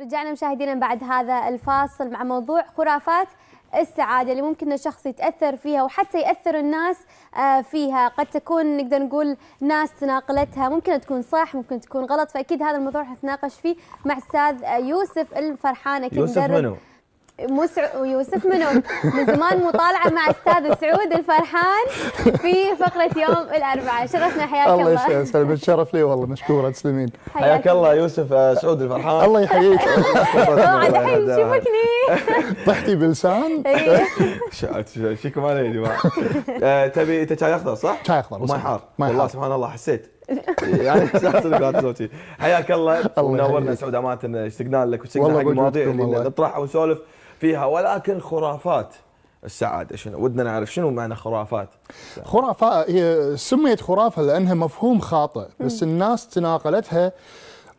رجعنا مشاهدينا بعد هذا الفاصل مع موضوع خرافات السعادة اللي ممكن الشخص يتأثر فيها وحتى يأثر الناس آه، فيها قد تكون نقدر نقول ناس تناقلتها ممكن تكون صح ممكن تكون غلط فأكيد هذا الموضوع حنتناقش فيه مع أستاذ يوسف الفرحان أكيد يوسف منو؟ مو سع... يوسف منو؟ من زمان مطالعة مع أستاذ سعود الفرحان في فقرة يوم الأربعاء. شرفنا حياك الله الله. يسلمك الشرف لي والله مشكوره تسلمين. حياك الله. يوسف آه، سعود الفرحان. الله يحييك. الحين شوفكني طحتي بلسان؟ إيه. ش- شيكم علي يا جماعة. آه، تبي انت شاي أخضر صح؟ شاي أخضر، وماء حار. ماي والله. سبحان الله حسيت. يعني تسوي حياك الله. ونورنا. سعود أمانة اشتقنا لك واشتقنا حق المواضيع اللي. نطرحها ونسولف. فيها ولكن خرافات السعادة. شنو؟ ودنا نعرف شنو معنى خرافات خرافة هي سميت خرافة لأنها مفهوم خاطئ بس الناس تناقلتها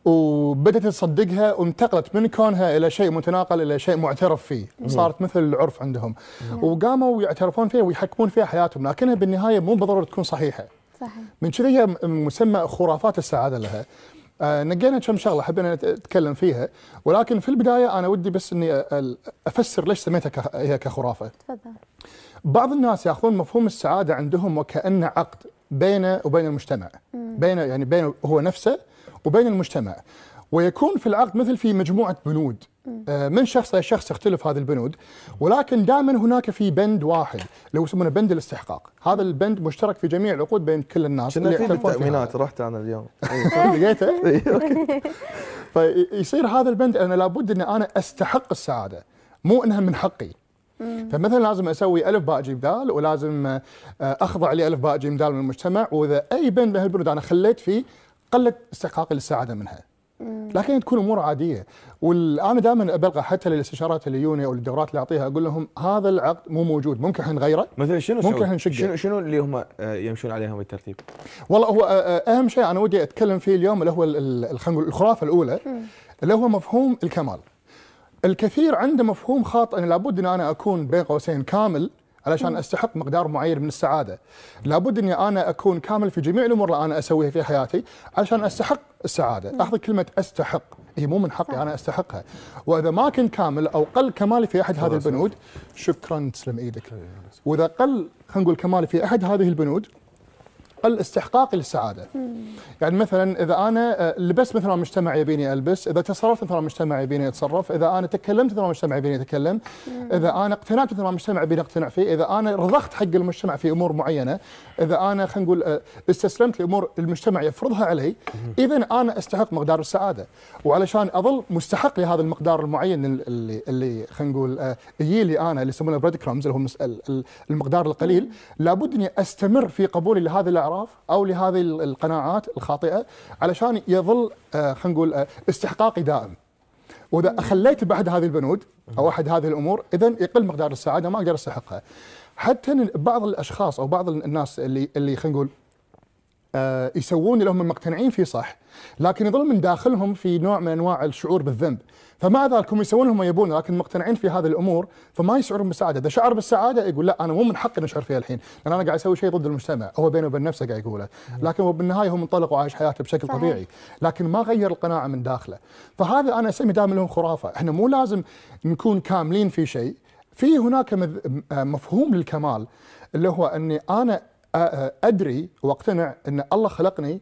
وبدأت تصدقها وانتقلت من كونها إلى شيء متناقل إلى شيء معترف فيه. صارت مثل العرف عندهم. وقاموا يعترفون فيها ويحكمون فيها حياتهم لكنها بالنهاية مو بالضروره تكون صحيحة. صحيح. من كذا هي مسمى خرافات السعادة لها. نقينا كم شغلة حبينا نت- نتكلم فيها. ولكن في البداية أنا ودي بس إني أفسر ليش سميتها هي كخرافة. تفضل. بعض الناس يأخذون مفهوم السعادة عندهم وكأنه عقد بينه وبين المجتمع. بينه يعني بينه هو نفسه وبين المجتمع. ويكون في العقد مثل في مجموعة بنود. آه، من شخص إلى شخص تختلف هذه البنود ولكن دائما هناك في بند واحد اللي هو يسمونه بند الاستحقاق. هذا البند مشترك في جميع العقود بين كل الناس كنا في. بالتامينات رحت أنا اليوم. لقيته؟ فيصير هذا البند أنا لابد ان أنا أستحق السعادة مو إنها من حقي. فمثلا لازم أسوي ألف باء جيم دال ولازم آه، أخضع لالف باء جيم دال من المجتمع وإذا أي بند من هالبنود أنا خليت فيه قلت استحقاقي للسعادة منها. لكن تكون أمور عادية وأنا دائما أبلغ حتى للاستشارات اللي يجوني أو الدورات اللي أعطيها أقول لهم هذا العقد مو موجود ممكن إحنا نغيره مثلا شنو ممكن؟ إحنا نشقه. شنو شنو اللي هم آه، يمشون عليهم بالترتيب؟ والله هو آه، آه، أهم شيء أنا ودي أتكلم فيه اليوم اللي هو الخرافة الأولى اللي هو مفهوم الكمال. الكثير عنده مفهوم خاطئ إن لابد إن أنا أكون بين قوسين كامل علشان أستحق مقدار معين من السعادة. لابد أني أنا أكون كامل في جميع الأمور اللي أنا أسويها في حياتي علشان أستحق السعادة، لاحظ كلمة أستحق هي مو من حقي أنا أستحقها. وإذا ما كنت كامل أو قل كمالي في أحد هذه البنود شكرا تسلم إيدك. وإذا قل خلينا نقول كمالي في أحد هذه البنود قل استحقاقي للسعاده. يعني مثلا إذا أنا آه، لبست مثل ما المجتمع يبيني ألبس، إذا تصرفت مثل ما المجتمع يبيني أتصرف، إذا أنا تكلمت مثل ما المجتمع يبيني أتكلم، إذا أنا اقتنعت مثل ما المجتمع يبيني أقتنع فيه، إذا أنا رضخت حق المجتمع في أمور معينة، إذا أنا خلينا نقول آه، استسلمت لأمور المجتمع يفرضها علي، اذا أنا أستحق مقدار السعادة، وعلشان أظل مستحق لهذا المقدار المعين اللي اللي خلينا نقول آه، يجي لي أنا اللي يسمونه بريد كرامز اللي هو المقدار القليل، لابد أني أستمر في قبولي لهذه الاعراف أو لهذه ال- القناعات الخاطئة علشان يظل آه، خلينا نقول آه، استحقاقي دائم. وإذا اخليت باحد هذه البنود أو أحد هذه الأمور اذا يقل مقدار السعادة ما أقدر أستحقها. حتى بعض الأشخاص أو بعض الناس اللي اللي خلينا نقول يسوون اللي هم مقتنعين فيه صح. لكن يظل من داخلهم في نوع من أنواع الشعور بالذنب. فمع ذلك هم يسوون هم يبون؟ لكن مقتنعين في هذه الأمور فما يشعرون بالسعادة. إذا شعر بالسعادة يقول لا أنا مو من حقي نشعر فيها الحين. لأن أنا قاعد أسوي شيء ضد المجتمع. هو بينه وبين نفسه قاعد يقوله. لكن هو بالنهاية هو منطلق وعايش حياته بشكل صحيح. طبيعي. لكن ما غير القناعة من داخله. فهذا أنا أسمي دائما لهم خرافة. إحنا مو لازم نكون كاملين في شيء. في هناك آه، مفهوم للكمال اللي هو إني أنا آه، آه، أدري وأقتنع إن الله خلقني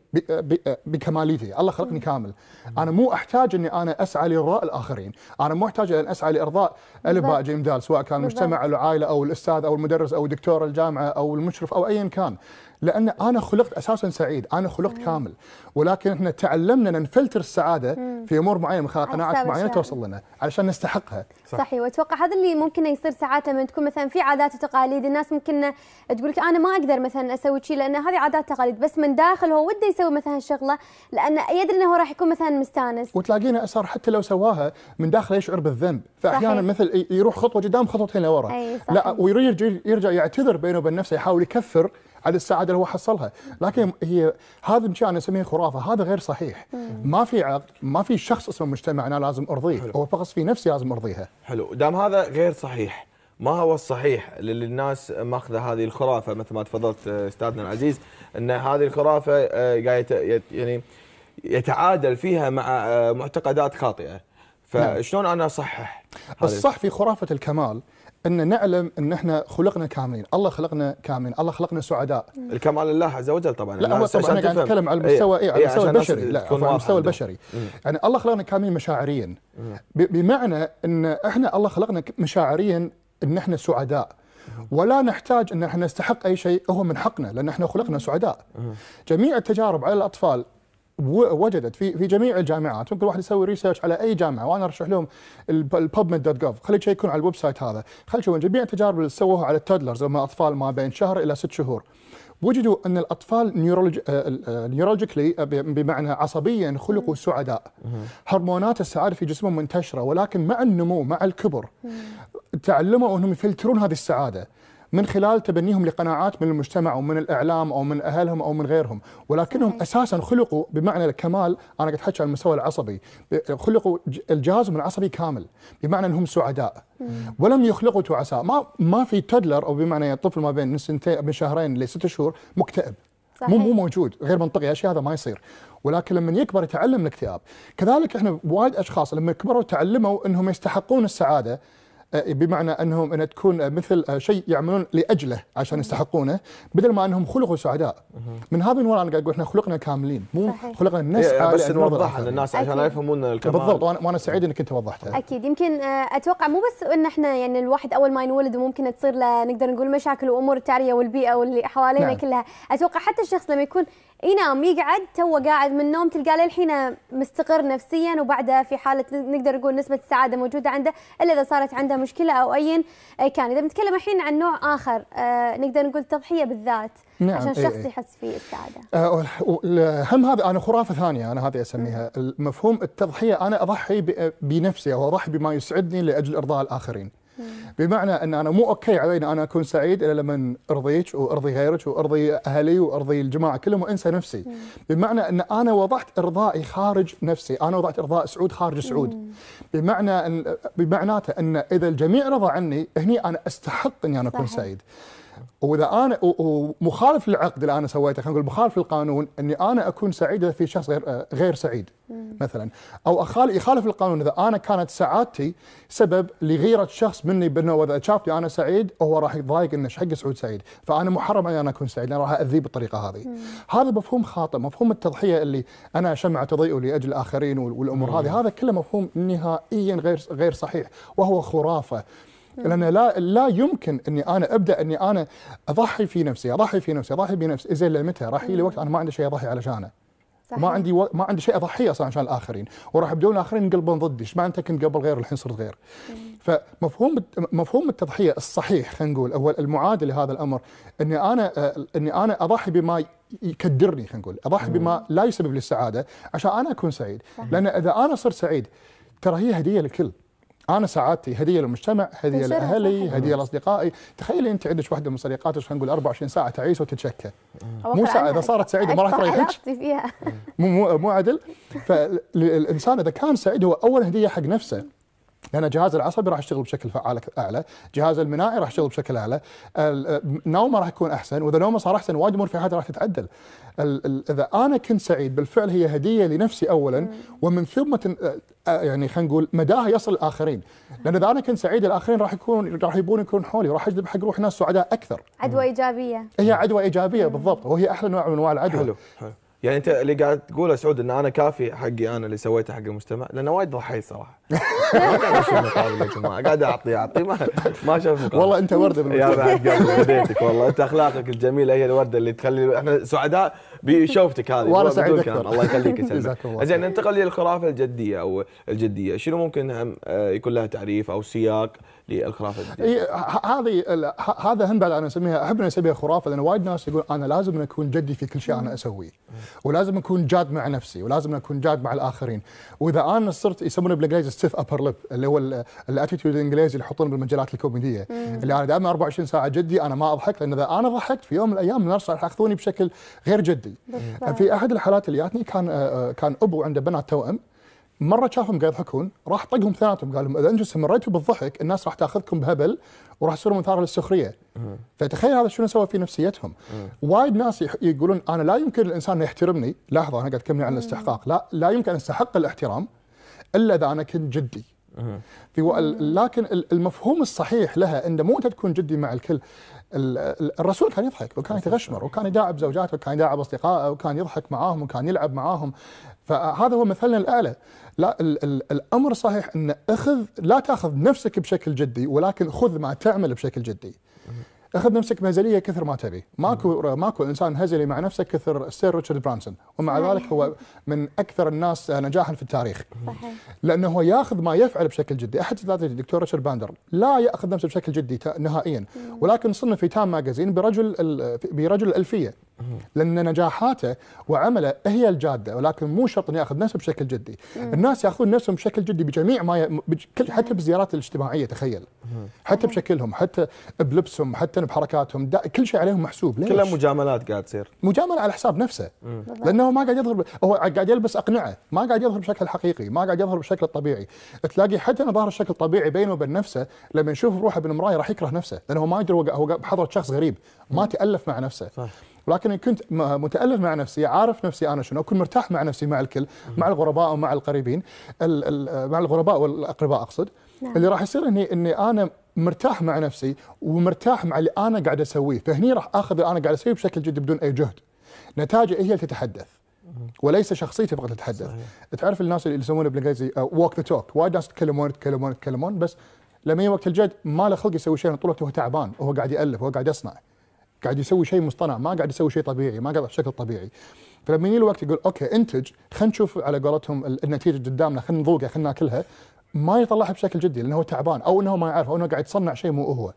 بكماليتي، الله خلقني كامل. أنا مو أحتاج إني أنا أسعى لارضاء الآخرين، أنا مو أحتاج ان أسعى لإرضاء الف باء جيم دال سواء كان المجتمع أو العائلة أو الأستاذ أو المدرس أو دكتور الجامعة أو المشرف أو ايا كان. لأن أنا خلقت أساسا سعيد، أنا خلقت كامل، ولكن إحنا تعلمنا ان نفلتر السعاده في أمور معينة من خلال قناعات معينة. توصل لنا علشان نستحقها. صح. صحيح وأتوقع هذا اللي ممكن يصير ساعات لما تكون مثلا في عادات وتقاليد الناس ممكن تقول لك أنا ما أقدر مثلا أسوي شيء لأن هذه عادات وتقاليد بس من داخل هو وده يسوي مثلا الشغله لأن يدري إنه هو راح يكون مثلا مستانس وتلاقينا اسر حتى لو سواها من داخله يشعر بالذنب فاحيانا صحيح. مثل يروح خطوة قدام خطوتين لورا. لا ويرجع يرجع يعتذر بينه وبين نفسه يحاول يكفر على السعاده اللي هو حصلها. لكن هي هذا أنا اسميه خرافة. هذا غير صحيح. ما في عقد ما في شخص اسمه مجتمع أنا لازم أرضيه. هو فقط في نفسي لازم أرضيها. حلو. دام هذا غير صحيح ما هو الصحيح للي الناس ماخذة هذه الخرافة مثل ما تفضلت آه، أستاذنا العزيز إن هذه الخرافة آه، قاعد يعني يتعادل فيها مع آه، معتقدات خاطئة. فشلون أنا أصحح الصح في خرافة الكمال أن نعلم أن إحنا خلقنا كاملين، الله خلقنا كاملين، الله خلقنا سعداء. الكمال لله عز وجل طبعا. لا هو طبعا أنا قاعد. اتكلم على إيه، المستوى اي على إيه، المستوى عشان الناس البشري. لا على المستوى. البشري. يعني الله خلقنا كاملين مشاعريا. بمعنى أن إحنا الله خلقنا مشاعريا أن إحنا سعداء. ولا نحتاج أن إحنا نستحق أي شيء هو من حقنا لأن إحنا خلقنا سعداء. جميع التجارب على الأطفال وجدت في في جميع الجامعات ممكن واحد يسوي research على أي جامعة وأنا أرشح لهم ال PubMed dot gov خلي يكون على ال website هذا. خلي تشوفون جميع التجارب اللي سووها على ال toddlers هم أطفال ما بين شهر إلى ست شهور. وجدوا أن الأطفال neurolog- neurologically بمعنى عصبيا خلقوا سعداء. هرمونات السعادة في جسمهم منتشرة ولكن مع النمو مع الكبر تعلموا أنهم يفلترون هذه السعادة. من خلال تبنيهم لقناعات من المجتمع أو من الإعلام أو من أهلهم أو من غيرهم. ولكنهم. أساسا خلقوا بمعنى الكمال أنا قاعد احكي على المستوى العصبي خلقوا ج- الجهاز العصبي كامل بمعنى إنهم سعداء. ولم يخلقوا تعساء. ما ما في تدلر أو بمعنى طفل ما بين سنتين من شهرين لست شهور مكتئب. صحيح. مو مو موجود غير منطقي. اشياء هذا ما يصير. ولكن لما يكبر يتعلم الاكتئاب. كذلك إحنا وايد أشخاص لما كبروا تعلموا إنهم يستحقون السعادة بمعنى أنهم أن تكون آه، مثل آه، شيء يعملون لأجله عشان يستحقونه بدل ما أنهم خلقوا سعداء من هذا المنوال أنا قاعد أقول إحنا خلقنا كاملين مو. خلقنا إيه، نسعى بس لأن نرضى نوضح الآخرين. للناس عشان أكيد. يفهمون الكمال بالضبط وأنا وأنا سعيد إنك أنت وضحتها أكيد يمكن آه، أتوقع مو بس إن إحنا يعني الواحد أول ما ينولد وممكن تصير له نقدر نقول مشاكل وأمور التعرية والبيئة واللي حوالينا نعم. كلها أتوقع حتى الشخص لما يكون ينام يقعد؟ تو قاعد من النوم تلقاه للحين مستقر نفسيا وبعدها في حالة نقدر نقول نسبة السعادة موجودة عنده إلا إذا صارت عنده مشكلة أو ايا كان. إذا بنتكلم الحين عن نوع آخر آه، نقدر نقول تضحية بالذات نعم، عشان إيه، الشخص إيه. يحس فيه السعادة. آه، هم هذا أنا خرافة ثانية أنا هذه أسميها. المفهوم التضحية أنا أضحي بنفسي أو أضحي بما يسعدني لأجل إرضاء الآخرين. بمعنى أن أنا مو okay علي أن أنا أكون سعيد إلا لما أرضيك وأرضي غيرك وأرضي أهلي وأرضي الجماعة كلهم وأنسى نفسي. بمعنى أن أنا وضعت إرضائي خارج نفسي، أنا وضعت إرضاء سعود خارج سعود. بمعنى أن بمعناته أن إذا الجميع رضى عني هني أنا أستحق إني أنا أكون. سعيد. وإذا أنا ومخالف للعقد اللي أنا سويته خلينا نقول مخالف للقانون إني أنا أكون سعيد إذا في شخص غير غير سعيد مثلا. أو أخال يخالف القانون إذا أنا كانت سعادتي سبب لغيرة شخص مني بأنه إذا شافني أنا سعيد هو راح يتضايق إنه إيش حق سعود سعيد. فأنا محرم علي أنا أكون سعيد أنا راح اذيه بالطريقة هذه. هذا مفهوم خاطئ مفهوم التضحية اللي أنا شمعة تضيء لاجل الآخرين وال- والأمور هذه. هذا كله مفهوم نهائيا غير غير صحيح وهو خرافة. لأن لا لا يمكن إني أنا أبدأ إني أنا أضحي في نفسي أضحي في نفسي أضحي بنفسي. زين لمتى؟ راح يجي وقت أنا ما عندي شيء أضحي علشانه. صحيح. ما عندي و... ما عندي شيء اضحيه أصلا عشان الآخرين. وراح يبدون الآخرين ينقلبون ضدي. إيش ما أنت كنت قبل غير الحين صرت غير. فمفهوم مفهوم التضحية الصحيح خلينا نقول هو المعادل لهذا الأمر. إني أنا آه، إني أنا أضحي بما يكدرني خلينا نقول. أضحي بما لا يسبب لي السعادة عشان أنا أكون سعيد. لأن إذا أنا صرت سعيد ترى هي هدية للكل. أنا سعادتي هديه للمجتمع هديه لاهلي صحيح. هديه لاصدقائي تخيلي أنت عندك واحدة من صديقاتك خلينا نقول 24 ساعة تعيس وتتشكى. مو عنها إذا صارت سعيدة ما راح تريحك. علاقتي فيها. مو مو مو عدل. فالإنسان إذا كان سعيد هو اول هدية حق نفسه. لأن جهاز العصبي راح يشتغل بشكل فعال أعلى، جهاز المناعي راح يشتغل بشكل أعلى، نومه راح يكون أحسن، وإذا نومه صار أحسن وايد امور في حياته راح تتعدل. إذا أنا كنت سعيد بالفعل هي هدية لنفسي اولا ومن ثم تن- يعني خلينا نقول مداها يصل للاخرين، لأن إذا أنا كنت سعيد الآخرين راح يكون راح يبون يكون حولي وراح أجذب حق روح ناس سعداء أكثر. عدوى إيجابية. هي عدوى إيجابية بالضبط وهي أحلى نوع من أنواع العدوى. حلو حلو. يعني أنت اللي قاعد تقوله سعود إن أنا كافي حقي أنا اللي سويته حق المجتمع لأنه وايد ضحيت صراحة. ما قاعد أشوف مقابل يا جماعة قاعد أعطي أعطي ما ما مقابل. والله أنت وردة يا. بعد هديتك والله. أنت أخلاقك الجميلة هي الوردة اللي تخلي إحنا سعداء بشوفتك هذه. بدون سعيد. الله يخليك الله زين. ننتقل للخرافه الجدية أو الجدية. شنو ممكن آه، يكون لها تعريف أو سياق للخرافة الجديه اي ه- هذه هذا هم بعد أنا أسميها أحب اني أسميها خرافة لأن وايد ناس يقول أنا لازم أكون جدي في كل شيء أنا أسويه. ولازم أكون جاد مع نفسي ولازم أكون جاد مع الآخرين. وإذا أنا صرت يسمونه بالإنجليزي stiff upper lip اللي هو ال- الاتيتيود الإنجليزي اللي يحطونه بالمجلات الكوميدية. اللي أنا دائما 24 ساعة جدي أنا ما أضحك لأن إذا أنا ضحكت في يوم من الأيام الناس راح يأخذوني بشكل غير جدي. بالضبط. في أحد الحالات اللي جاتني كان آه، آه، كان أبو عنده بنات توأم. مرة شافهم قاعد يضحكون راح طقهم ثلاثهم قال لهم إذا أنتم استمريتوا بالضحك الناس راح تأخذكم بهبل وراح تصيروا مثار للسخرية. فتخيل هذا شنو سوى في نفسيتهم. وايد ناس يقولون أنا لا يمكن الإنسان يحترمني. لحظة أنا قاعد أتكلم عن الاستحقاق. لا لا يمكن استحق الاحترام. إلا إذا أنا كنت جدي. في. لكن ال- المفهوم الصحيح لها انه مو انت تكون جدي مع الكل. ال- ال- الرسول كان يضحك وكان يتغشمر وكان يداعب زوجاته وكان يداعب أصدقائه وكان يضحك معاهم وكان يلعب معاهم. فهذا هو مثلنا الأعلى. لا ال ال الأمر صحيح إن أخذ لا تأخذ نفسك بشكل جدي ولكن خذ ما تعمل بشكل جدي. أخذ نفسك بهزليه كثر ما تبي. ماكو ماكو إنسان هزلي مع نفسه كثر سير ريتشارد برانسون. ومع صحيح. ذلك هو من أكثر الناس نجاحا في التاريخ. صحيح. لأنه هو ياخذ ما يفعل بشكل جدي، أحد اساتذتي الدكتور ريتشارد باندر لا يأخذ نفسه بشكل جدي نهائيا، ولكن صنف في تام ماجازين برجل برجل الألفية. لأن نجاحاته وعمله هي الجادة. ولكن مو شرط إنه يأخذ نفسه بشكل جدي، الناس يأخذون نفسهم بشكل جدي بجميع ما ي... حتى بالزيارات الاجتماعية تخيل. حتى بشكلهم، حتى بلبسهم، حتى بحركاتهم، دا كل شيء عليهم محسوب، ليش؟ كلها مجاملات قاعد تصير. مجاملة على حساب نفسه. لأنه ما قاعد يظهر. هو قاعد يلبس أقنعة. ما قاعد يظهر بشكل حقيقي. ما قاعد يظهر بشكل الطبيعي تلاقي حتى انه ظاهر الشكل الطبيعي بينه وبين نفسه لما يشوف روحه بالمرايه راح يكره نفسه. لأنه هو ما يدري هو بحضرة شخص غريب. ما تألف مع نفسه. صح. ولكن إن كنت متألف مع نفسي عارف نفسي أنا شنو أكون مرتاح مع نفسي مع الكل مع الغرباء ومع القريبين ال ال مع الغرباء والأقرباء أقصد. نعم. اللي راح يصير اني إني أنا مرتاح مع نفسي ومرتاح مع اللي أنا قاعد أسويه. فهني راح أخذ اللي أنا قاعد أسويه بشكل جدي بدون أي جهد. نتائجه هي اللي تتحدث. وليس شخصيتي فقط تتحدث. صحيح. تعرف الناس اللي يسمونه بالانجليزي walk the talk وايد ناس يتكلمون يتكلمون يتكلمون بس لما يجي وقت الجد ما له خلق يسوي شيء طول الوقت هو تعبان. وهو قاعد يألف وهو قاعد يصنع. قاعد يسوي شيء مصطنع. ما قاعد يسوي شيء طبيعي ما قاعد بشكل طبيعي. فلما يجي الوقت يقول okay انتج خلينا نشوف على قولتهم ال- النتيجة قدامنا خلينا نذوقها خلينا ناكلها. ما يطلعها بشكل جدي لأنه هو تعبان أو إنه ما يعرف أو إنه قاعد يصنع شيء مو هو.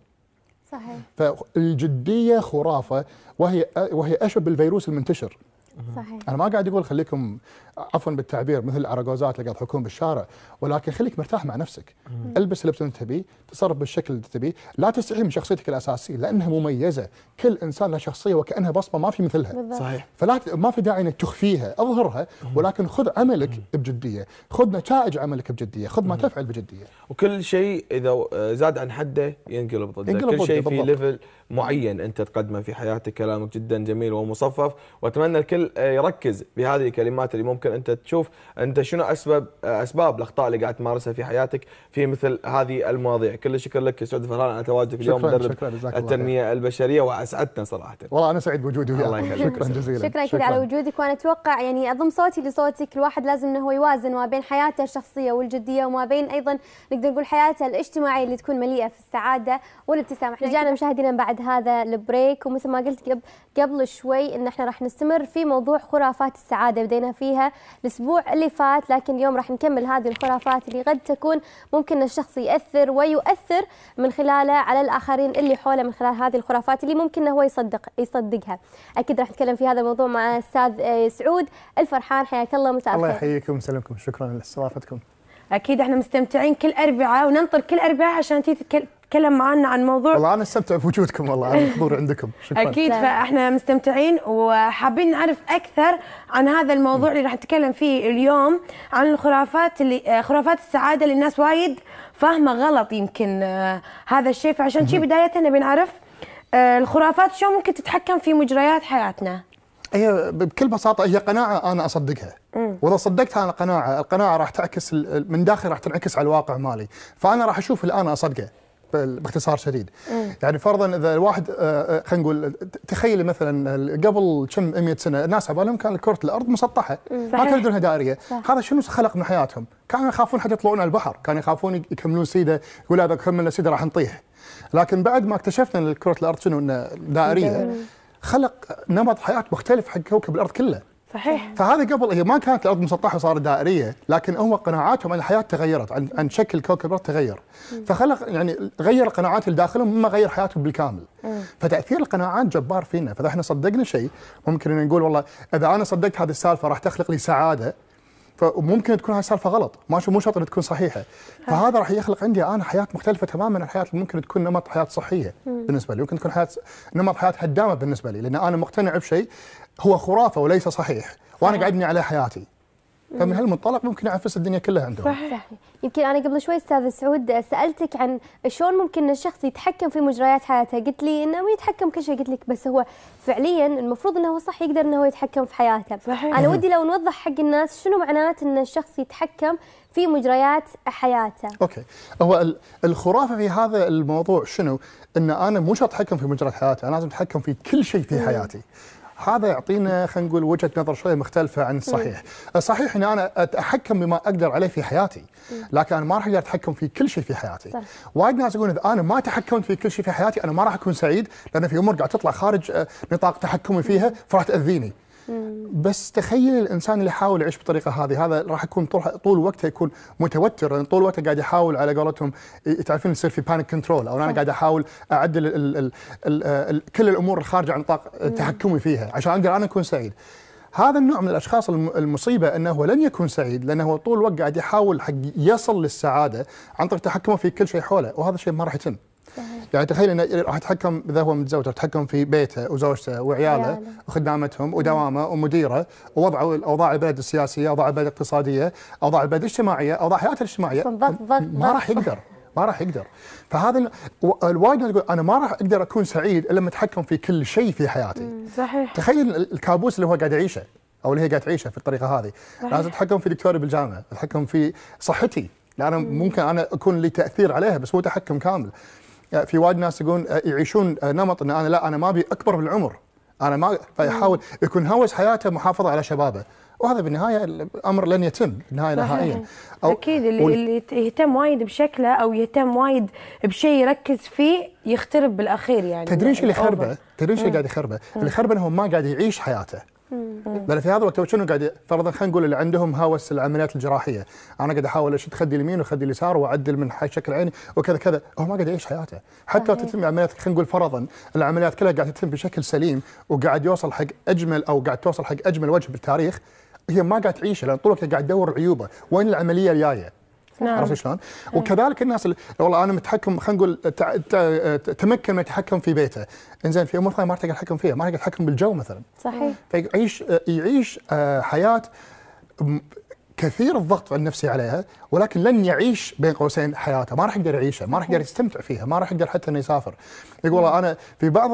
صحيح. فالجدية خرافة وهي وهي أشبه بالفيروس المنتشر. صحيح. أنا ما قاعد أقول خليكم عفوا بالتعبير مثل العراقوزات اللي قاعد يضحكون بالشارع. ولكن خليك مرتاح مع نفسك. البس اللبس اللي انت تبيه تصرف بالشكل اللي تبيه. لا تستحي من شخصيتك الأساسية لأنها مميزة. كل إنسان له شخصية وكأنها بصمة ما في مثلها. بالضبط. صحيح. فلا ت- ما في داعي إنك تخفيها. أظهرها ولكن خذ عملك بجدية. خذ نتائج عملك بجدية. خذ ما تفعل بجدية. وكل شيء إذا زاد عن حده ينقلب ضده ينقلب كل شيء في. ليفل معين أنت تقدمه في حياتك. كلامك جدا جميل ومصفف. وأتمنى الكل يركز بهذه الكلمات اللي ممكن أنت تشوف أنت شنو أسباب أسباب الأخطاء اللي قاعد تمارسها في حياتك في مثل هذه المواضيع. كل الشكر لك سعود فرحان على تواجدك اليوم شكراً، مدرب شكراً، جزاك الله التنمية البشرية واسعدتنا صراحة. والله أنا سعيد بوجودي الله وياك يخليك. شكرا جزيلا. شكرا أكيد على وجودك. وأنا أتوقع يعني أضم صوتي لصوتك. الواحد لازم إنه هو يوازن ما بين حياته الشخصية والجدية وما بين أيضا نقدر نقول حياته الاجتماعية اللي تكون مليئة في السعادة والابتسامة. إحنا رجعنا مشاهدينا بعد هذا البريك ومثل ما قلت قبل قبل شوي إن إحنا راح نستمر في موضوع خرافات السعادة. بدينا فيها الأسبوع اللي فات لكن اليوم راح نكمل هذه الخرافات اللي قد تكون ممكن الشخص يأثر ويؤثر من خلالها على الآخرين اللي حوله من خلال هذه الخرافات اللي ممكن هو يصدق يصدقها. أكيد راح نتكلم في هذا الموضوع مع أستاذ آه، سعود الفرحان. حياك الله مساء الله يحييكم ويسلمكم شكرا لاستضافتكم أكيد إحنا مستمتعين كل اربعاء وننطر كل اربعاء عشان تيجي تتكل- تتكلم معنا عن موضوع والله أنا استمتع بوجودكم والله على الحضور عندكم. شكرا. أكيد. فإحنا مستمتعين وحابين نعرف أكثر عن هذا الموضوع اللي راح نتكلم فيه اليوم عن الخرافات اللي خرافات السعادة اللي الناس وايد فاهمة غلط يمكن آه، هذا الشيء. فعشان شي بداية نبي نعرف آه، الخرافات شو ممكن تتحكم في مجريات حياتنا؟ هي بكل بساطة هي قناعة أنا أصدقها. وإذا صدقت أنا قناعة القناعة راح تعكس من داخل راح تنعكس على الواقع مالي. فأنا راح أشوف اللي أنا اصدقه باختصار شديد. يعني فرضا إذا الواحد آه، آه، خلينا نقول تخيلي مثلا قبل كم 100 سنة الناس عبالهم كان كره الأرض مسطحة. ما. كانوا يدرونها دائريه صح. هذا شنو خلق من حياتهم؟ كانوا يخافون حتى يطلعون على البحر. كانوا يخافون يكملون سيدة يقول هذا كملنا سيدة راح نطيح. لكن بعد ما اكتشفنا إن كره الأرض شنو انه دائريه خلق نمط حياة مختلف حق كوكب الأرض كله. صحيح. فهذا قبل هي ما كانت الأرض مسطحة وصارت دائرية لكن هو قناعاتهم عن الحياة تغيرت عن, عن شكل كوكب الأرض تغير. فخلق يعني غير القناعات اللي داخلهم مما غير حياتهم بالكامل. فتأثير القناعات جبار فينا. فإذا إحنا صدقنا شيء ممكن إن نقول والله إذا أنا صدقت هذه السالفة راح تخلق لي سعادة فممكن تكون هاي السالفة غلط. ما مو شرط إنها تكون صحيحة. فهذا راح يخلق عندي أنا حياة مختلفة تماما عن الحياة اللي ممكن تكون نمط حياة صحية بالنسبة لي ممكن تكون حياة نمط حياة هدامة بالنسبة لي لأن أنا مقتنع بشيء هو خرافة وليس صحيح وأنا قاعد ابني عليه حياتي. فمن هالمنطلق ممكن يعفس الدنيا كلها عندهم. صحيح. صحيح. يمكن أنا قبل شوي أستاذ سعود سألتك عن شلون ممكن الشخص يتحكم في مجريات حياته. قلت لي إنه ما يتحكم كل شيء. قلت لك بس هو فعليا المفروض إنه هو صح يقدر إنه هو يتحكم في حياته. صحيح. أنا ودي لو نوضح حق الناس شنو معنات إن الشخص يتحكم في مجريات حياته. أوكي. هو ال- الخرافة في هذا الموضوع شنو؟ إن أنا مو شرط أتحكم في مجرى حياتي، أنا لازم أتحكم في كل شيء في حياتي. هذا يعطينا خلينا نقول وجهة نظر شوية مختلفة عن الصحيح. الصحيح ان أنا أتحكم بما أقدر عليه في حياتي، لكن أنا ما راح أقدر أتحكم في كل شيء في حياتي. وايد ناس يقولون إذا أنا ما تحكمت في كل شيء في حياتي أنا ما راح أكون سعيد لأن في أمور قاعد تطلع خارج آه، نطاق تحكمي فيها فراح تأذيني. بس تخيل الإنسان اللي يحاول يعيش بالطريقة هذه هذا راح يكون طول طول وقته يكون متوتر لأن طول وقته قاعد يحاول على قولتهم تعرفين يصير في panic control أو أنا قاعد أحاول أعدل ال ال ال ال ال كل الأمور الخارجة عن نطاق تحكمي فيها عشان أقدر أنا أكون سعيد. هذا النوع من الأشخاص الم- المصيبة إنه هو لن يكون سعيد لأنه هو طول الوقت قاعد يحاول حق يصل للسعادة عن طريق تحكمه في كل شيء حوله وهذا الشيء ما راح يتم. يعني تخيل انه راح يتحكم إذا هو متزوج راح يتحكم في بيته وزوجته وعياله عياله. وخدامتهم ودوامه ومديره ووضعه اوضاع البلد السياسية، أوضاع البلد الاقتصادية، أوضاع البلد الاجتماعية، أوضاع حياته الاجتماعية. ما. راح يقدر ما راح يقدر. فهذا الوايد يقول أنا ما راح أقدر أكون سعيد إلا لما أتحكم في كل شيء في حياتي. صحيح. تخيل ال- الكابوس اللي هو قاعد يعيشه أو اللي هي قاعد تعيشه في الطريقة هذه. لازم أتحكم في دكتوري بالجامعة أتحكم في صحتي. لأن ممكن أنا أكون لي تأثير عليها بس مو تحكم كامل. في وايد ناس يقولون آه، يعيشون آه، نمط إن أنا لا أنا ما أبي أكبر بالعمر أنا ما فيحاول يكون هوس حياته محافظة على شبابه وهذا بالنهاية الأمر لن يتم بالنهايه. نهائيا أكيد اللي, وال- اللي يهتم وايد بشكله أو يهتم وايد بشيء يركز فيه يخترب بالأخير يعني تدرين إيش اللي الأوفر. يخربه؟ تدرين إيش اللي قاعد يخربه؟ اللي يخربه إنه ما قاعد يعيش حياته. لأن في هذا الوقت شنو قاعد فرضا خلينا نقول اللي عندهم هوس العمليات الجراحية، أنا قاعد أحاول اشد خدي اليمين وخدي اليسار وأعدل من حي شكل عيني وكذا كذا، هو ما قاعد يعيش حياته، حتى لو تتم عمليات خلينا نقول فرضا العمليات كلها قاعد تتم بشكل سليم وقاعد يوصل حق أجمل أو قاعد توصل حق أجمل وجه بالتاريخ هي ما قاعد تعيشه لأن طول الوقت قاعد تدور عيوبه، وين العملية الجاية؟ نعم. عرفت شلون؟ وكذلك الناس اللي والله أنا متحكم خلينا نقول تمكن من التحكم في بيته، إنزين في أمور ثانية ما تقدر تتحكم فيها، ما تقدر تتحكم بالجو مثلا، صحيح. فيعيش يعيش آه، حياة كثير الضغط النفسي عليها ولكن لن يعيش بين قوسين حياته. ما راح يقدر يعيشها ما راح يقدر يستمتع فيها ما راح يقدر حتى إنه يسافر. يقول والله أنا في بعض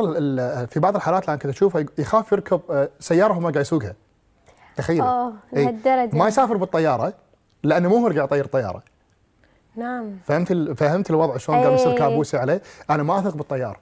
في بعض الحالات اللي أنا كنت اشوفها يخاف يركب آه، سيارة وهو ما قاعد يسوقها. تخيل. لهالدرجة. ما يسافر بالطيارة لأنه مو هو قاعد يطير الطيارة. نعم. فهمت ال- فهمت الوضع شلون قام يصير أي. كابوسي عليه؟ أنا ما أثق بالطيار.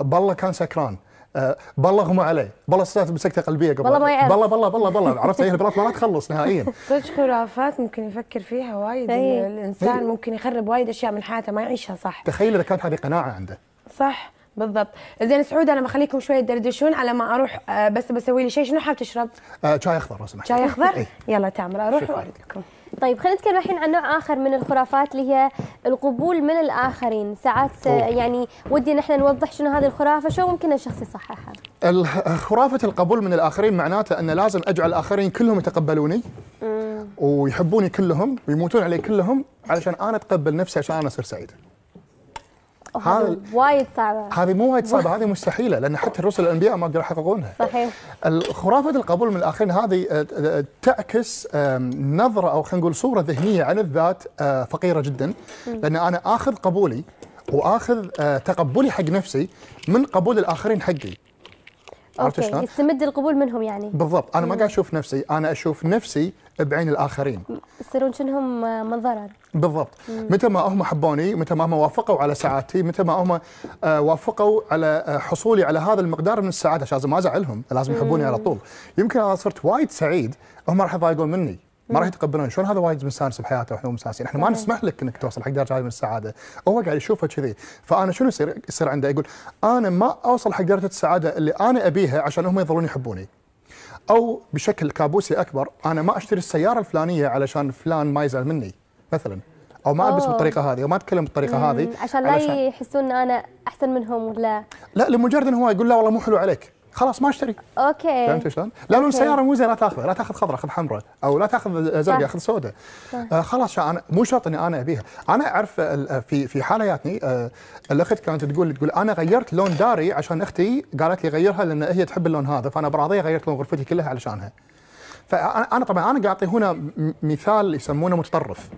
بالله كان سكران. أه بالله غمى عليه. بالله صارت بسكتة قلبية قبل. بالله ما يعرف. بالله بالله بالله بالله. عرفت؟ هي البلاط ما تخلص نهائيا. صدق خرافات ممكن يفكر فيها وايد. إيه. الإنسان إيه. ممكن يخرب وايد أشياء من حياته ما يعيشها صح. تخيل إذا كانت هذه قناعة عنده. صح. بالضبط زين سعود أنا بخليكم شوية تدردشون على ما أروح آه، بس بسوي لي شيء شنو حاب تشرب؟ أه شاي أخضر لو سمحت شاي أخضر؟ إيه. يلا تعمل أروح. وأرد لكم طيب خلينا نتكلم الحين عن نوع آخر من الخرافات اللي هي القبول من الآخرين ساعات أوه. يعني ودي نحن نوضح شنو هذه الخرافة شو ممكن الشخص يصححها خرافة القبول من الآخرين معناته أن لازم أجعل الآخرين كلهم يتقبلوني ويحبوني كلهم ويموتون علي كلهم علشان أنا أتقبل نفسي عشان أنا أصير سعيد وهذا هذا- وايد صعبة. هذه مو وايد صعبة هذه مستحيلة لأن حتى الرسل الأنبياء ما قدروا يحققونها. صحيح. خرافة القبول من الآخرين هذه آه، آه، تعكس آم، نظرة أو خلينا نقول صورة ذهنية عن الذات آه، فقيرة جدا. لأن أنا آخذ قبولي وآخذ آه، تقبلي حق نفسي من قبول الآخرين حقي. عرفت شلون؟ يستمد القبول منهم يعني. بالضبط أنا ما قاعد أشوف نفسي أنا أشوف نفسي بعين الآخرين. يصيرون شنهم من ضرر. بالضبط. متى ما هم حبوني متى ما هم وافقوا على سعادتي متى ما هم آه، وافقوا على آه، حصولي على هذا المقدار من السعادة عشان لازم ما أزعلهم لازم يحبوني على طول. يمكن أنا صرت وايد سعيد هم راح يضايقون مني. ما راح يتقبلون. شلون هذا وايد مستانس بحياته وإحنا مستانسين إحنا ما نسمح لك إنك توصل حق درجة هذه من السعادة. هو قاعد يشوفها كذي. فأنا شنو يصير يصير عنده؟ يقول أنا ما أوصل حق درجة السعادة اللي أنا أبيها عشان هم يظلون يحبوني. أو بشكل كابوسي أكبر أنا ما أشتري السيارة الفلانية علشان فلان ما يزعل مني. مثلا. أو ما ألبس. بالطريقة هذه أو ما أتكلم بالطريقة هذه عشان لا يحسون إن أنا أحسن منهم ولا لا لمجرد انه هو يقول لا والله مو حلو عليك. خلاص ما اشتري. okay. فهمت شلون؟ لا لون okay. السياره مو زين لا تاخذها لا تاخذ خضراء خذ حمراء. أو لا تاخذ زرقاء. خذ سوداء. آه خلاص أنا مو شرط إني أنا أبيها. أنا أعرف ال- في في حاله جاتني آه الأخت كانت تقول تقول أنا غيرت لون داري عشان أختي قالت لي غيرها لأن هي تحب اللون هذا فأنا براضيه غيرت لون غرفتي كلها علشانها. فانا أنا طبعا أنا قاعد أعطي هنا مثال يسمونه متطرف.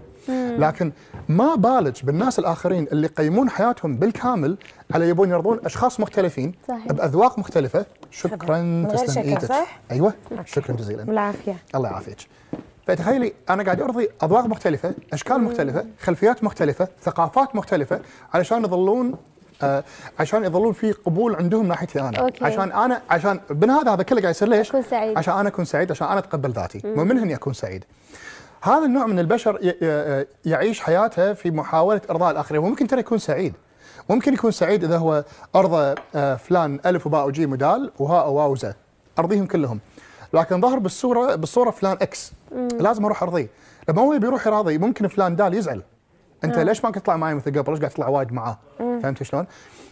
لكن ما بالج بالناس الآخرين اللي يقيمون حياتهم بالكامل على يبون يرضون أشخاص مختلفين صحيح. بأذواق مختلفة. شكرا تسلم إيدك؟ أيوه. شكرا جزيلا. بالعافية. الله يعافيك. فتخيلي أنا قاعد أرضي أذواق مختلفة، أشكال مختلفة، خلفيات مختلفة، ثقافات مختلفة علشان يظلون آه عشان يظلون في قبول عندهم ناحيتي أنا. أوكي. عشان أنا عشان بن هذا هذا كله قاعد يصير ليش؟ أكون سعيد. عشان أنا أكون سعيد عشان أنا أتقبل ذاتي. مو من اني اكون سعيد. هذا النوع من البشر يعيش حياته في محاولة إرضاء الآخرين. وممكن ترى يكون سعيد. ممكن يكون سعيد إذا هو ارضى آه، فلان ألف وباء وجيم ودال وهاء وواو وزا أرضيهم كلهم. لكن ظهر بالصورة بالصورة فلان X لازم أروح أرضيه. لما هو بيروح يراضي ممكن فلان دال يزعل. انت ليش ما كنت تطلع معي مثل قبل؟ ليش قاعد تطلع وايد معاه فهمت شلون؟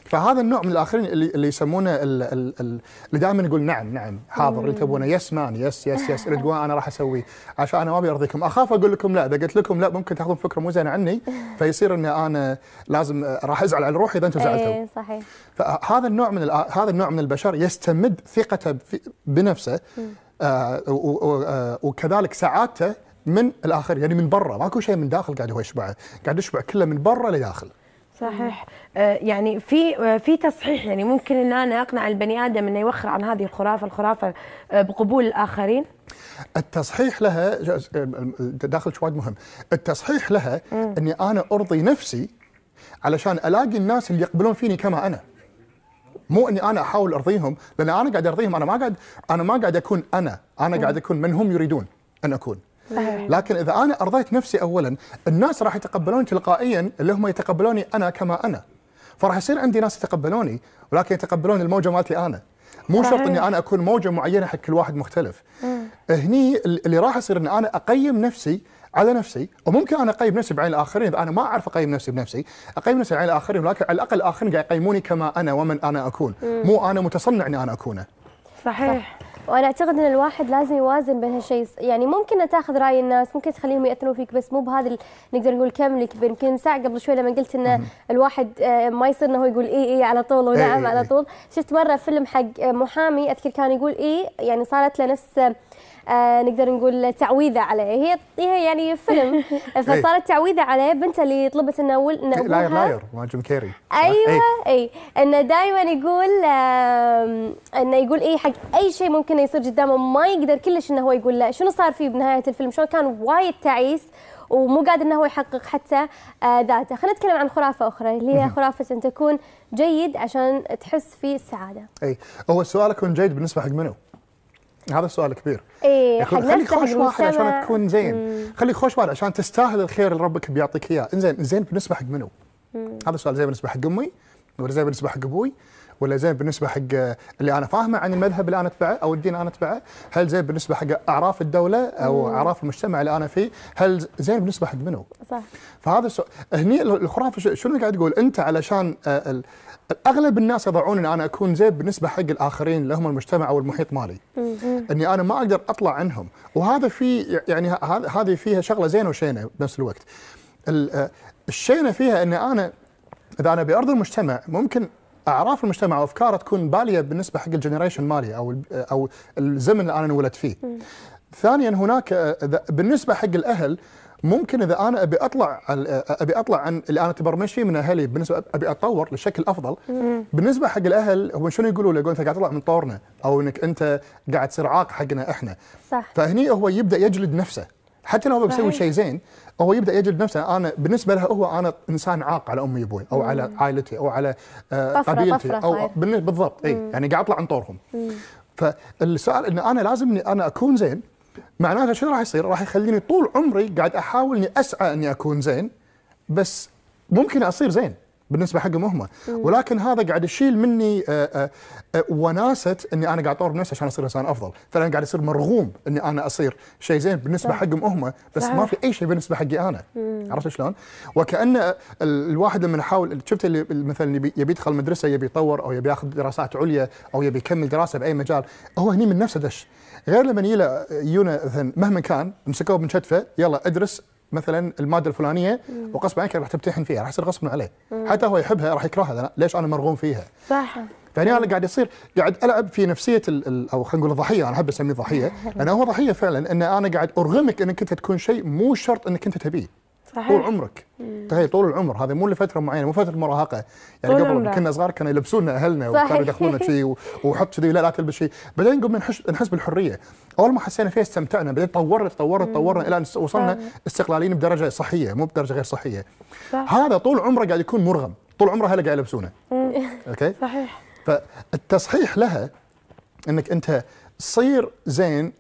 فهذا النوع من الآخرين اللي اللي يسمونه ال- ال- ال- اللي دائما يقول نعم نعم حاضر اللي تبونه yes man yes yes yes اللي تقول أنا راح أسوي. عشان أنا ما أبي أرضيكم. أخاف أقول لكم لا. إذا قلت لكم لا ممكن تأخذون فكرة مو زينة عني. فيصير اني أنا لازم آه، راح أزعل على روحي إذا أنتم زعلتوا. إيه صحيح. فهذا النوع من هذا النوع من البشر يستمد ثقته بنفسه. آه آه، وكذلك سعادته من الآخر يعني من برا ماكو شيء من داخل قاعد هو يشبعه قاعد يشبع كله من برا لداخل. صحيح. آه، يعني في آه، في تصحيح يعني ممكن إن أنا أقنع البني آدم إنه يوخر عن هذه الخرافة الخرافة آه، بقبول الآخرين؟ التصحيح لها جاز- داخل وايد مهم. التصحيح لها إني أنا أرضي نفسي علشان ألاقي الناس اللي يقبلون فيني كما أنا. مو إني أنا أحاول أرضيهم لأن أنا قاعد أرضيهم أنا ما قاعد أنا ما قاعد أكون أنا أنا قاعد أكون من هم يريدون أن أكون. صحيح. لكن إذا أنا أرضيت نفسي اولا الناس راح يتقبلوني تلقائيا اللي هم يتقبلوني أنا كما أنا. فراح يصير عندي ناس يتقبلوني ولكن يتقبلون الموجة مالتي أنا. مو شرط صحيح. إني أنا أكون موجة معينة حق كل واحد مختلف. هني اللي راح يصير إن أنا أقيم نفسي على نفسي وممكن أنا أقيم نفسي بعين الآخرين إذا أنا ما أعرف أقيم نفسي بنفسي أقيم نفسي بعين الآخرين ولكن على الأقل الآخرين قاعد يقيموني كما أنا ومن أنا أكون. مو أنا متصنع إني أنا أكونه. صحيح. وأنا أعتقد إن الواحد لازم يوازن بين هالشيء. يعني ممكن تاخذ رأي الناس ممكن تخليهم ياثرون فيك بس مو بهذا ال- نقدر نقول كم كبير يمكن ساعة قبل شوي لما قلت إن الواحد آه، ما يصير إنه يقول اي اي على طول ونعم إي إي على إي. طول. شفت مرة فيلم حق آه، محامي أذكر كان يقول اي يعني صارت له نفس آه نقدر نقول تعويذة عليه. هي هي يعني فيلم. فصارت تعويذة عليه بنته اللي طلبت إن Liar Liar مال جيم كيري؟ أيوه إيه. اي انه دائما يقول انه يقول اي حق أي شيء ممكن يصير قدامه ما يقدر كلش إنه هو يقول لا. شنو صار فيه بنهاية الفيلم؟ شلون كان وايد تعيس ومو قادر إنه هو يحقق حتى آه، ذاته. خلينا نتكلم عن خرافة أخرى اللي هي خرافة أن تكون جيد عشان تحس في السعاده اي هو السؤال يكون جيد بالنسبة حق منو؟ هذا السؤال كبير. اي يقول حق خليك خوش واحد عشان. تكون زين. خليك خوش واحد عشان تستاهل الخير اللي ربك بيعطيك إياه. إنزين زين بالنسبة حق منو؟ هذا السؤال زين بالنسبة حق أمي ولا زين بالنسبة حق أبوي؟ ولا زين بالنسبة حق اللي أنا فاهمه عن المذهب اللي أنا أتبعه أو الدين اللي أنا أتبعه؟ هل زين بالنسبة حق أعراف الدولة أو أعراف المجتمع اللي أنا فيه؟ هل زين بالنسبة حق منو؟ صح فهذا السؤال هني الخرافة شنو قاعد تقول؟ أنت علشان آه، أغلب الناس يضعون إن أنا أكون زين بالنسبة حق الآخرين اللي هم المجتمع أو المحيط مالي. إني أنا ما أقدر أطلع عنهم، وهذا في يعني هذه فيها شغلة زينة وشينة بنفس الوقت. ال- آه، الشينة فيها إن أنا إذا أنا بأرض المجتمع ممكن أعراف المجتمع وأفكاره تكون بالية بالنسبة حق الجنريشن مالي أو أو الزمن اللي أنا انولدت فيه. ثانيا هناك آه، بالنسبة حق الأهل ممكن إذا أنا أبي أطلع آه، أبي أطلع عن اللي أنا تبرمج فيه من أهلي بالنسبة أبي أتطور لشكل أفضل بالنسبة حق الأهل هم شنو يقولوا لي؟ يقولون أنت قاعد تطلع من طورنا أو إنك أنت قاعد تصير عاق حقنا إحنا صح فهني هو يبدأ يجلد نفسه حتى لو هو بيسوي. شيء زين هو يبدأ يجلد نفسه أنا بالنسبة له هو أنا إنسان عاق على أمي وأبوي أو على عائلتي أو على آه، طفرة- قبيلتي طفرة أو بالضبط اي يعني قاعد أطلع عن طورهم. فالسؤال ان أنا لازم إني أنا أكون زين معناته شنو راح يصير؟ راح يخليني طول عمري قاعد أحاول إني أسعى إني أكون زين بس ممكن أصير زين. بالنسبة حقهم هم ولكن هذا قاعد يشيل مني آه، آه، آه، وناسة إني أنا قاعد أطور بنفسي عشان أصير إنسان أفضل، فانا قاعد يصير مرغوم إني أنا أصير شيء زين بالنسبة صح. حقهم هم بس صحيح. ما في أي شيء بالنسبة حقي أنا عرفت شلون؟ وكأن ال- الواحد لما يحاول شفت اللي مثلا يبي يدخل مدرسة يبي يطور أو يبي ياخذ دراسات عليا أو يبي يكمل دراسة بأي مجال هو هني من نفسه دش غير لما يجي مهما كان مسكوه من كتفه يلا ادرس مثلا المادة الفلانية وغصب عنك راح تمتحن فيها راح يصير غصب عليه حتى هو يحبها راح يكرهها. ليش أنا مرغوم فيها؟ صح فهني أنا قاعد يصير قاعد ألعب في نفسية ال ال أو خلينا نقول الضحية. أنا أحب أسميه ضحية لأنه هو ضحية فعلا إن أنا قاعد أرغمك إنك أنت تكون شيء مو شرط إنك أنت تبيه. طول صحيح عمرك تخيل طول العمر. هذا مو لفترة معينة مو فترة مراهقة. يعني طول قبل. كنا صغار كانوا يلبسونا أهلنا. وكانوا يدخلونا شيء وحط كذي لا لا تلبس شيء بعدين قمنا نحس بالحرية. أول ما حسينا فيها استمتعنا. بعدين طورنا طورنا طورنا إلى أن وصلنا استقلاليين بدرجة صحية مو بدرجة غير صحية. صح. هذا طول عمره قاعد يكون مرغم. طول عمره هلا قاعد يلبسونه. أوكي؟ صحيح. فالتصحيح لها إنك أنت صير زين.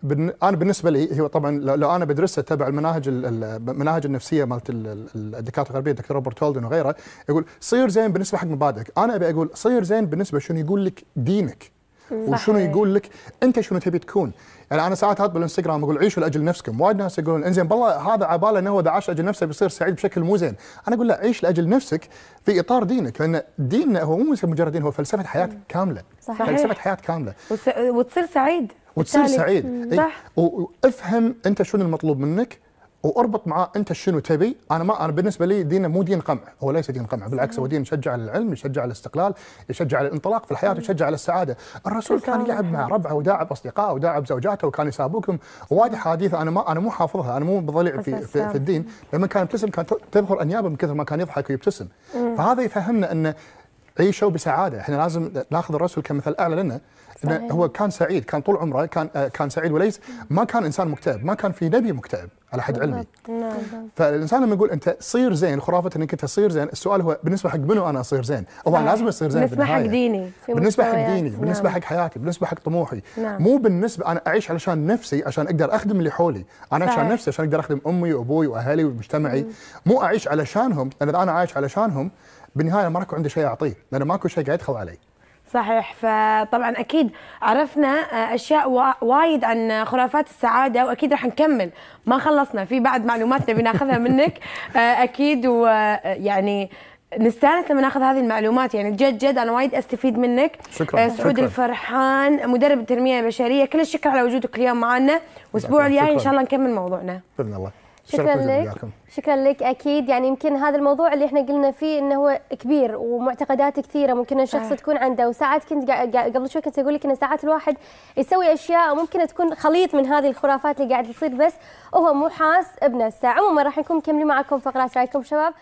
أنا بالنسبة لي هو طبعا لو أنا بدرسها تبع المناهج ال- ال- المناهج النفسية مالت ال- ال- الدكاترة الغربية الدكتور روبرت هولدن وغيره يقول صير زين بالنسبة حق مبادئك أنا أبي أقول صير زين بالنسبة شنو يقول لك دينك وشنو. يقول لك أنت شنو تبي تكون يعني أنا ساعات هات بالانستغرام أقول عيشوا لأجل نفسكم. وايد ناس يقولون إنزين بالله هذا عبالة إنه هو إذا عاش لأجل نفسه بيصير سعيد بشكل مو زين. أنا أقول لا عيش لأجل نفسك في إطار دينك لأن ديننا هو مو مجرد دين هو فلسفة حياة كاملة. صحيح. فلسفة حياة كاملة. وتصير سعيد وتصير. سعيد. صح. وافهم أنت شنو المطلوب منك وأربط معاه أنت شنو تبي. أنا ما أنا بالنسبة لي ديننا مو دين قمع هو ليس دين قمع بالعكس هو دين يشجع على العلم يشجع على الاستقلال يشجع على الانطلاق في الحياة يشجع على السعادة. الرسول كان. يلعب مع ربعه وداعب أصدقائه وداعب زوجاته وكان يسابقهم. وايد أحاديث أنا ما أنا مو حافظها أنا مو بضلع في, في, في الدين. لما كان يبتسم كانت تظهر أنيابه من كثر ما كان يضحك ويبتسم. فهذا يفهمنا أن عيشوا بسعادة. إحنا لازم ناخذ الرسول كمثل أعلى لنا. انه صحيح. هو كان سعيد كان طول عمره كان آه، كان سعيد وليس ما كان إنسان مكتئب ما كان في نبي مكتئب على حد علمي. نعم فالإنسان لما يقول أنت صير زين خرافة إنك أنت تصير زين السؤال هو بالنسبة حق منو أنا أصير زين؟ هو أنا لازم اصير زين بالنسبة حق. ديني بالنسبة حق. ديني بالنسبة حق حياتي بالنسبة حق طموحي. نعم. مو بالنسبة أنا أعيش علشان نفسي عشان أقدر أخدم اللي حولي. أنا عشان. نفسي عشان أقدر أخدم أمي وأبوي وأهلي ومجتمعي. مو أعيش علشانهم لأن اذا أنا عايش علشانهم بالنهاية ما راكو عندي شيء أعطيه لأن ماكو شيء قاعد يدخل علي. صحيح. فطبعا أكيد عرفنا آه، أشياء وا- وايد عن خرافات السعادة وأكيد راح نكمل. ما خلصنا في بعد معلومات نبي ناخذها منك. آه، أكيد ويعني نستانس لما ناخذ هذه المعلومات. يعني جد جد أنا وايد أستفيد منك. شكراً، آه، سعود شكراً. الفرحان مدرب التنمية البشرية. كل الشكر على وجودك اليوم معنا. والاسبوع الجاي إن. شاء الله نكمل موضوعنا. بإذن الله. شكرا لك. شكرا لك أكيد. يعني يمكن هذا الموضوع اللي إحنا قلنا فيه إنه هو كبير ومعتقدات كثيرة. ممكن الشخص صحيح. تكون عنده وساعات كنت قبل شوي كنت أقول لك إن ساعات الواحد يسوي أشياء ممكن تكون خليط من هذه الخرافات اللي قاعد تصير بس وهو مو حاس بنفسه عموما راح نكون مكملين معكم فقرات رأيكم شباب.